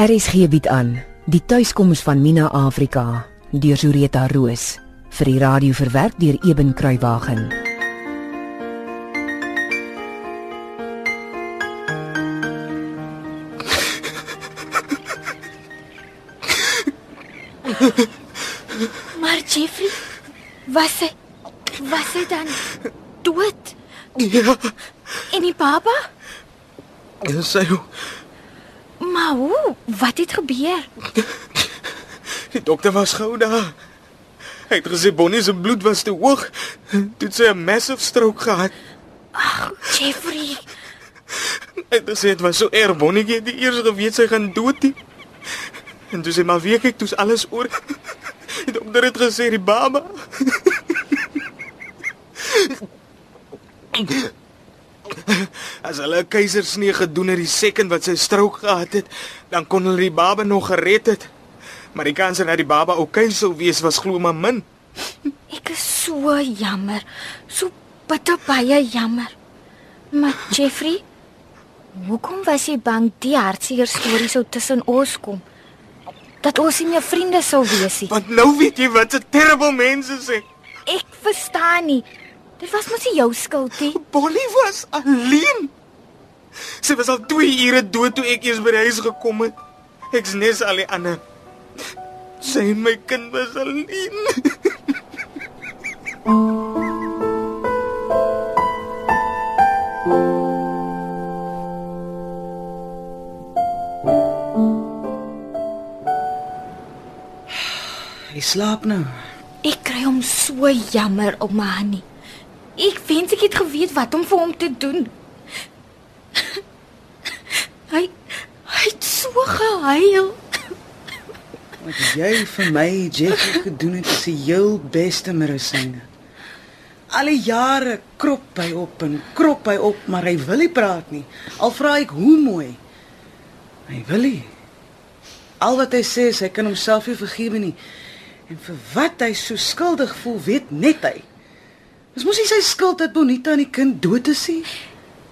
RSG bied aan die tuiskoms van Mina Afrika deur Zureta Roos vir die radio verwerk deur Eben Kruiwagen. Maar Jeffrey, was hy was hy dan dood? Ja, En die baba? en sy Maar hoe? Wat het gebeur? die dokter was gou daar. Hy het gesê Bonnie se bloed was te hoog. Toe het sy 'n massive stroke gehad. Ag, Jeffrey. Hy het gesê dit was so erg Bonnie het die eers geweet sy gaan dood. Nie. En toe sy maar weer kyk, toe's alles oor. Die dokter het gesê die baba. As hulle 'n keisersnee gedoen het die sekond wat sy stroke gehad het, dan kon hulle die baba nog gered het. Maar die kans dat die baba oukei sou wees was glo maar min. Ek is so jammer. So bitter baie jammer. Maar Jeffrey, hoekom was jy bang die hartseer storie sou tussen ons kom? Dat ons nie meer vriende sou wees nie. Want nou weet jy wat 'n terrible mense sê. Ek verstaan nie. Dit was mos nie jou skuld nie. Bonnie was alleen. Sy was al 2 ure dood toe ek eers by die huis gekom het. Ek's nes al die ander. Sy en my kind was alleen. Hy slaap nou. Ek kry hom so jammer om Hani. Ek wens ek het geweet wat om vir hom te doen. hy hy het so gehuil. Wat jy vir my Jeffrey gedoen het is die heel beste medisyne. Al die jare krop hy op en krop hy op, maar hy wil nie praat nie. Al vra ek hoe mooi. Hy wil nie. Al wat hy sê is hy kan homself nie vergewe nie. En vir wat hy so skuldig voel, weet net hy. Dis mos nie sy skuld dat Bonita en die kind dood is nie.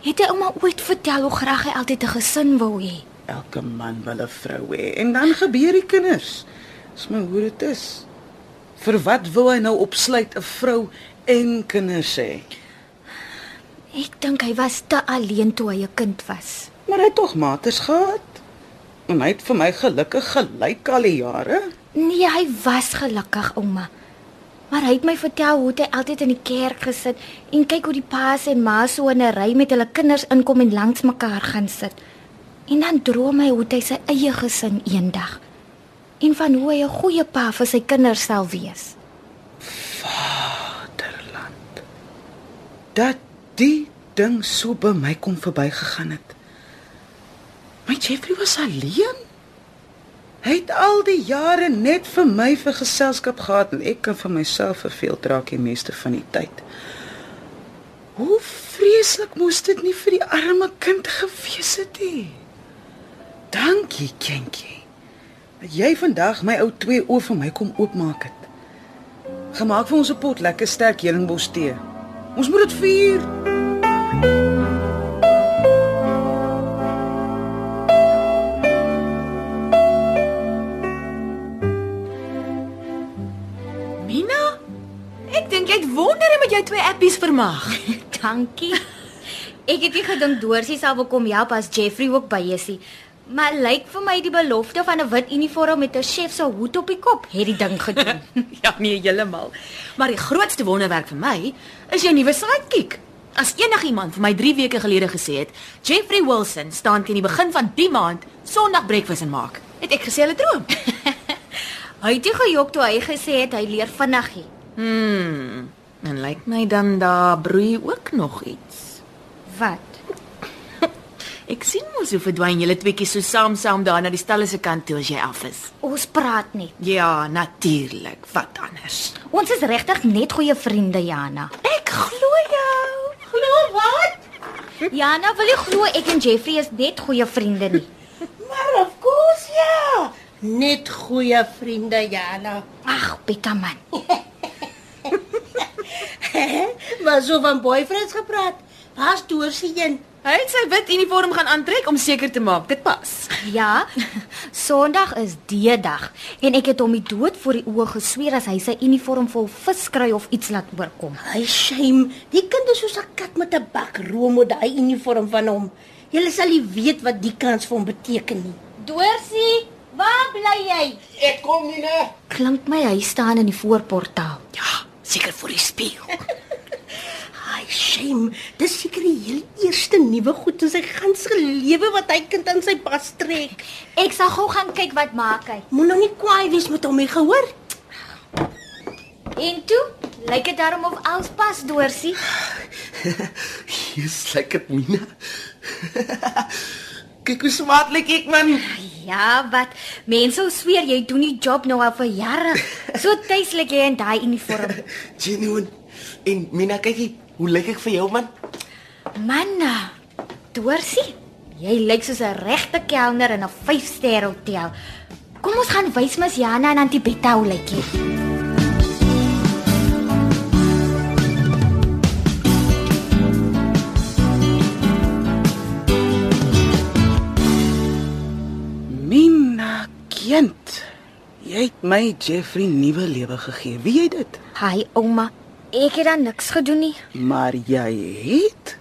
Het hy ouma ooit vertel hoe graag hy altyd 'n gesin wou hê? Elke man wil 'n vrou hê en dan gebeur die kinders. Dis maar hoe dit is. Vir wat wil hy nou opsluit 'n vrou en kinders hê? Ek dink hy was te alleen toe hy 'n kind was. Maar hy het tog maters gehad. En hy het vir my gelukkig gelyk al die jare. Nee, hy was gelukkig, ouma. Maar hy het my vertel hoe hy altyd in die kerk gesit en kyk hoe die paas en ma's so in 'n ry met hulle kinders inkom en langs mekaar gaan sit. En dan droom hy hoe hy sy eie gesin eendag en van hoe hy 'n goeie pa vir sy kinders sal wees. Vaderland. Dat die ding so by my kom verbygegaan het. My Jeffrey was alleen. Hy het al die jare net vir my vir geselskap gehad en ek kan vir myself verveel draak die meeste van die tyd. Hoe vreeslik moes dit nie vir die arme kind gewees het nie. Dankie, kindjie. Dat jy vandag my ou twee oë vir my kom oopmaak het. Gemaak vir ons 'n pot lekker sterk heuningbos tee. Ons moet dit vier. Mina, appies vermag. Dankie. Ek het nie gedink Dorsie sal wil kom help as Jeffrey ook by is nie. Maar lyk vir my die belofte van 'n wit uniform met 'n chef se hoed op die kop het die ding gedoen. ja, nee, heeltemal. Maar die grootste wonderwerk vir my is jou nuwe sidekick. As enigiemand vir my 3 weke gelede gesê het, Jeffrey Wilson staan teen die begin van die maand Sondag breakfast en maak, het ek gesê hulle droom. hy het nie gejok toe hy gesê het hy leer vinnig nie. Hmm. En lyk my dan daar broei ook nog iets. Wat? Ek sien mos hoe verdwyn julle tweeetjie so saam saam daar na die stalle se kant toe as jy af is. Ons praat nie. Ja, natuurlik. Wat anders? Ons is regtig net goeie vriende, Jana. Ek glo jou. Glo wat? Jana, wil jy glo ek en Jeffrey is net goeie vriende nie? Maar of course ja. Net goeie vriende Jana. Ag, Pieter man. Maar so van boyfriends gepraat. Waar's Dorsie een? Hy het sy wit uniform gaan aantrek om seker te maak dit pas. Ja. Sondag is die dag en ek het hom die dood voor die oë gesweer as hy sy uniform vol vis kry of iets laat oorkom. Hy shame. Die kind is soos 'n kat met 'n bak room met daai uniform van hom. Julle sal nie weet wat die kans vir hom beteken nie. Dorsie, waar bly jy? Ek kom nie na. Klink my hy staan in die voorportaal. Ja, seker vir die spieël. Hy shame. Dis seker die heel eerste nuwe goed in sy ganse lewe wat hy kind aan sy bas trek. Ek sal gou gaan kyk wat maak hy. Moet nou nie kwaai wees met hom nie, gehoor? En toe, lyk dit daarom of alles pas, Dorsie. Jy's lekker Mina. Kyk hoe smaak lyk ek man. Ja, wat? Mense sou sweer jy doen die job nou al vir jare. So tuislik jy in daai uniform. Genuine. En Mina, kyk hier, hoe lyk ek vir jou man? Manna. Dorsie, jy lyk soos 'n regte kelner in 'n 5-ster hotel. Kom ons gaan wys Ms Jana en Auntie Betta hoe lyk jy. Jy het my Jeffrey nuwe lewe gegee. Wie jy dit? Hi ouma. Ek het dan niks gedoen nie. Maar jy het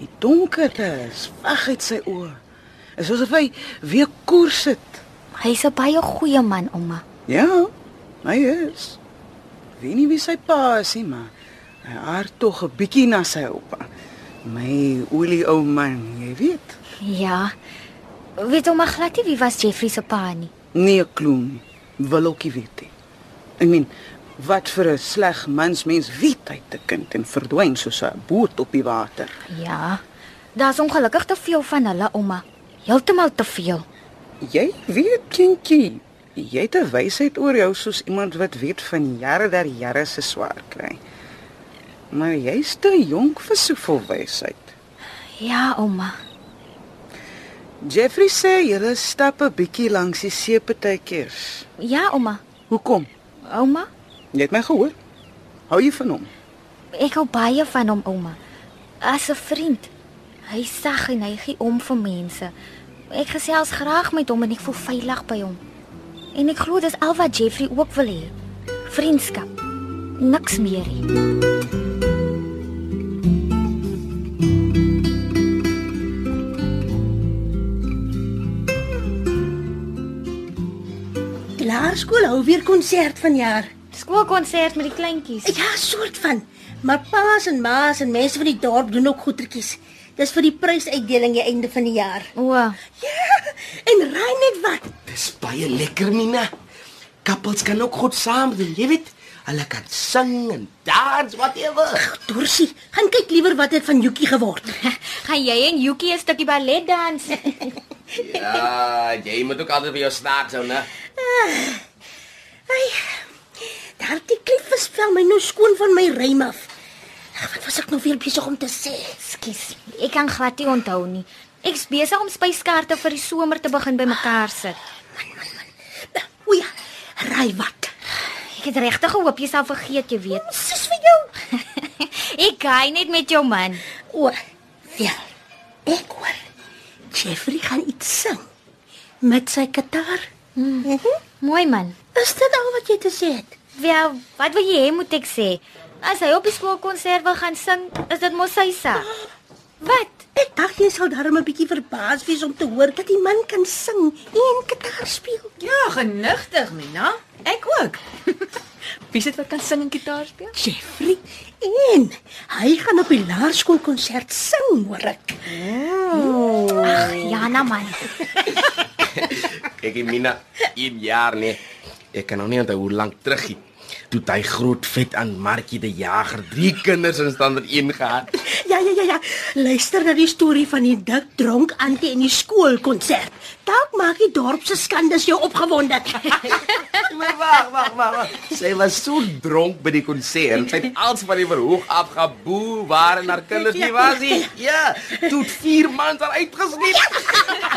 die donkerte is weg uit sy oë. Is asof hy weer koers het. Hy's 'n baie goeie man, ouma. Ja, hy is. Weet nie wie sy pa is nie, maar hy aard tog 'n bietjie na sy oupa. My olie ou man, jy weet. Ja. Weet ouma glad nie wie was Jeffrey se pa nie. Nee, 'n kloon. Wil ook nie weet nie. Ek meen, wat vir 'n sleg mens mens weet hy te kind en verdwyn soos 'n boot op die water. Ja. Daar's ongelukkig te veel van hulle, ouma. Heeltemal te veel. Jy weet, kindjie, jy het 'n wysheid oor jou soos iemand wat weet van jare der jare se swaar kry. Maar jy's te jonk vir soveel wysheid. Ja, ouma. Jeffrey sê julle stap 'n bietjie langs die see partykeers. Ja, ouma. Hoekom? Ouma, Jy het my gehoor. Hou jy van hom? ek hou baie van hom, ouma. As 'n vriend. Hy sag en hy gee om vir mense. Ek gesels graag met hom en ek voel veilig by hom. En ek glo dis al wat Jeffrey ook wil hê. Vriendskap. Niks meer nie. Laerskool hou weer konsert vanjaar. Skoolkonsert met die kleintjies. Ja, soort van. Maar paas en maas en mense van die dorp doen ook goedertjies. Dis vir die prysuitdeling die einde van die jaar. O, Ja, en raai net wat? Dis baie lekker Mina. Couples kan ook goed saam doen, jy weet. Hulle kan sing en dans, whatever. Dorsie, gaan kyk liewer wat het van Jukie geword. gaan jy en Yuki 'n stukkie ballet dans? Ja, jy moet ook altyd vir jou snaaks hou, né? Ai. Daardie kliefvis vel my nou skoon van my rym af. Ag, wat was ek nou weer besig om te sê? Skus, ek kan glad nie onthou nie. Ek's besig om spyskaarte vir die somer te begin bymekaar sit. O ja, raai wat? Ek het regtig gehoop jy sal vergeet, jy weet. Dis vir jou. ek gaai net met jou man. O, ja. Ek hoor. Jeffrey gaan iets sing met sy gitaar. Mhm. Mooi man. Is dit al wat jy te sê het? Wel, wat wil jy hê moet ek sê? As hy op die skoolkonsert wil gaan sing, is dit mos sy saak. Wat? Ek dink jy sal darm 'n bietjie verbaas wees om te hoor dat die man kan sing en gitaar speel. Ja, genigtig, Mina. Ek ook. Wie sit wat kan sing en gitaar speel? Jeffrey en hy gaan op die laerskoolkonsert sing, hoor ek. Ag, Jana man. Kyk, Mina, een jaar nee. Ek kan nog nie onthou hoe lank terug nie. Toe hy groot vet aan Markie die Jager drie kinders in standaard 1 gehad. Ja ja ja ja. Luister na die storie van die dik dronk antie in die skoolkonsert. Dalk maak die dorp se skandes jou opgewonde. Maar wag, wag, wag. Sy was so dronk by die konsert. Sy het als van die verhoog af geboe waar en haar kinders nie was nie. Ja, toe het vier mans daar uitgesleep.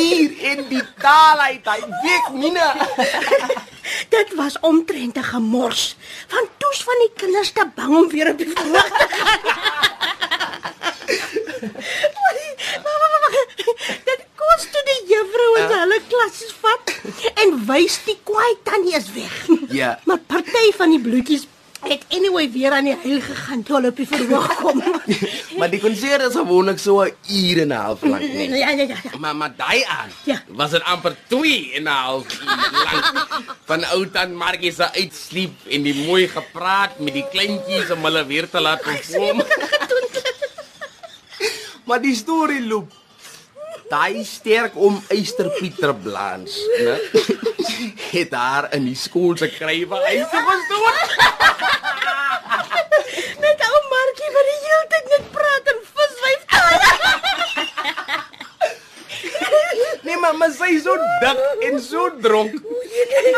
Vier in die taal uit. Hy weet Mina. Dit was omtrent 'n gemors. Van toes van die kinders te bang om weer op die verhoog te gaan. Dit kos toe die juffrouens hulle klassies vat en wys die kwaai tannie is weg. Ja. Maar party van die bloetjies het anyway weer aan die huil gegaan toe hulle op die verhoog kom. Maar die konsert is gewoonlik so 'n uur en 'n half lank net. ja, ja, ja. ja. Maar maar daai aan. Ja. Was dit amper 2 en 'n half lank. Van ou tant Margie se uitsleep en die mooi gepraat met die kleintjies om hulle weer te laat perform. maar die storie loop. Daai sterk om Eysterpieter Blans, né? Het daar in die skool se krywe huis gestoor. Met ou Markie wat die hele tyd net praat en viswyf. Nee, maar maar sy is so dik en so dronk.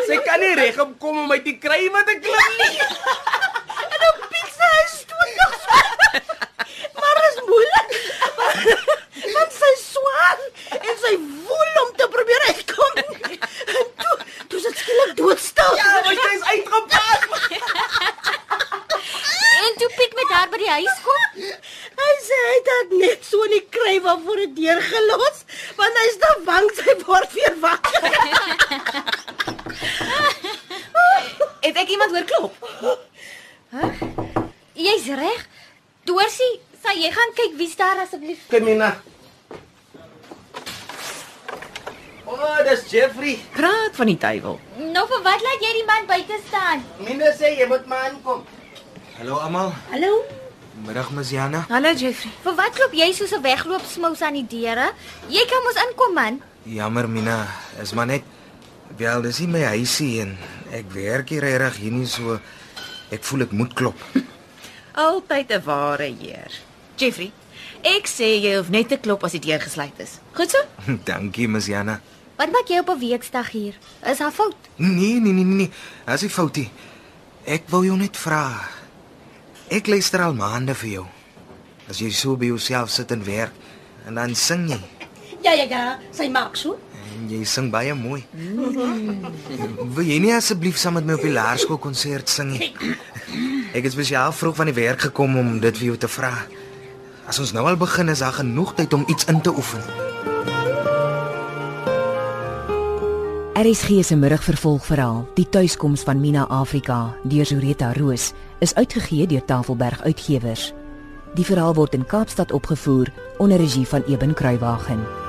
Sy kan nie regop kom om uit die krywe te klim nie. en op pizza is toe nog so. Maar is moeilik. Want sy swaar en sy woel om te probeer uitkom. En toe, toe sit skielik doodstil. Ja, maar sy is uitgepraat. En toe Piet met haar by die huis kom. Hy sê hy het dit net so in die krywe voor die deur gelos, want hy's te bang sy word weer wakker. Het ek iemand hoor klop? Jy's reg. Doorsie, sal jy gaan kyk wie's daar asseblief? Kamina. O, oh, dis Jeffrey. Praat van die duiwel. Nou vir wat laat jy die man buite staan? Mina sê jy moet maar aankom. Hallo almal. Hallo. Middag Ms Jana. Hallo Jeffrey. Vir wat loop jy soos 'n wegloop smous aan die deure? Jy kan mos inkom man. Jammer Mina, is maar net wel dis nie my huisie en ek werk hier regtig hier nie so ek voel ek moet klop. Altyd 'n ware heer. Jeffrey, ek sê jy hoef net te klop as die deur gesluit is. Goed so? Dankie Ms Jana. Wat maak jy op 'n weeksdag hier? Is haar fout? Nee, nee, nee, nee, nee. As jy foutie. Ek wou jou net vra. Ek luister al maande vir jou. As jy so by jouself sit en werk en dan sing jy Ja ja ja, sy maak so. en jy sing baie mooi. Wil jy nie asseblief saam met my op die laerskool konsert sing nie? Ek het spesiaal vroeg van die werk gekom om dit vir jou te vra. As ons nou al begin is daar genoeg tyd om iets in te oefen. RSG se middagvervolgverhaal, Die tuiskoms van Mina Afrika deur Zureta Roos, is uitgegee deur Tafelberg Uitgewers. Die verhaal word in Kaapstad opgevoer onder regie van Eben Kruiwagen.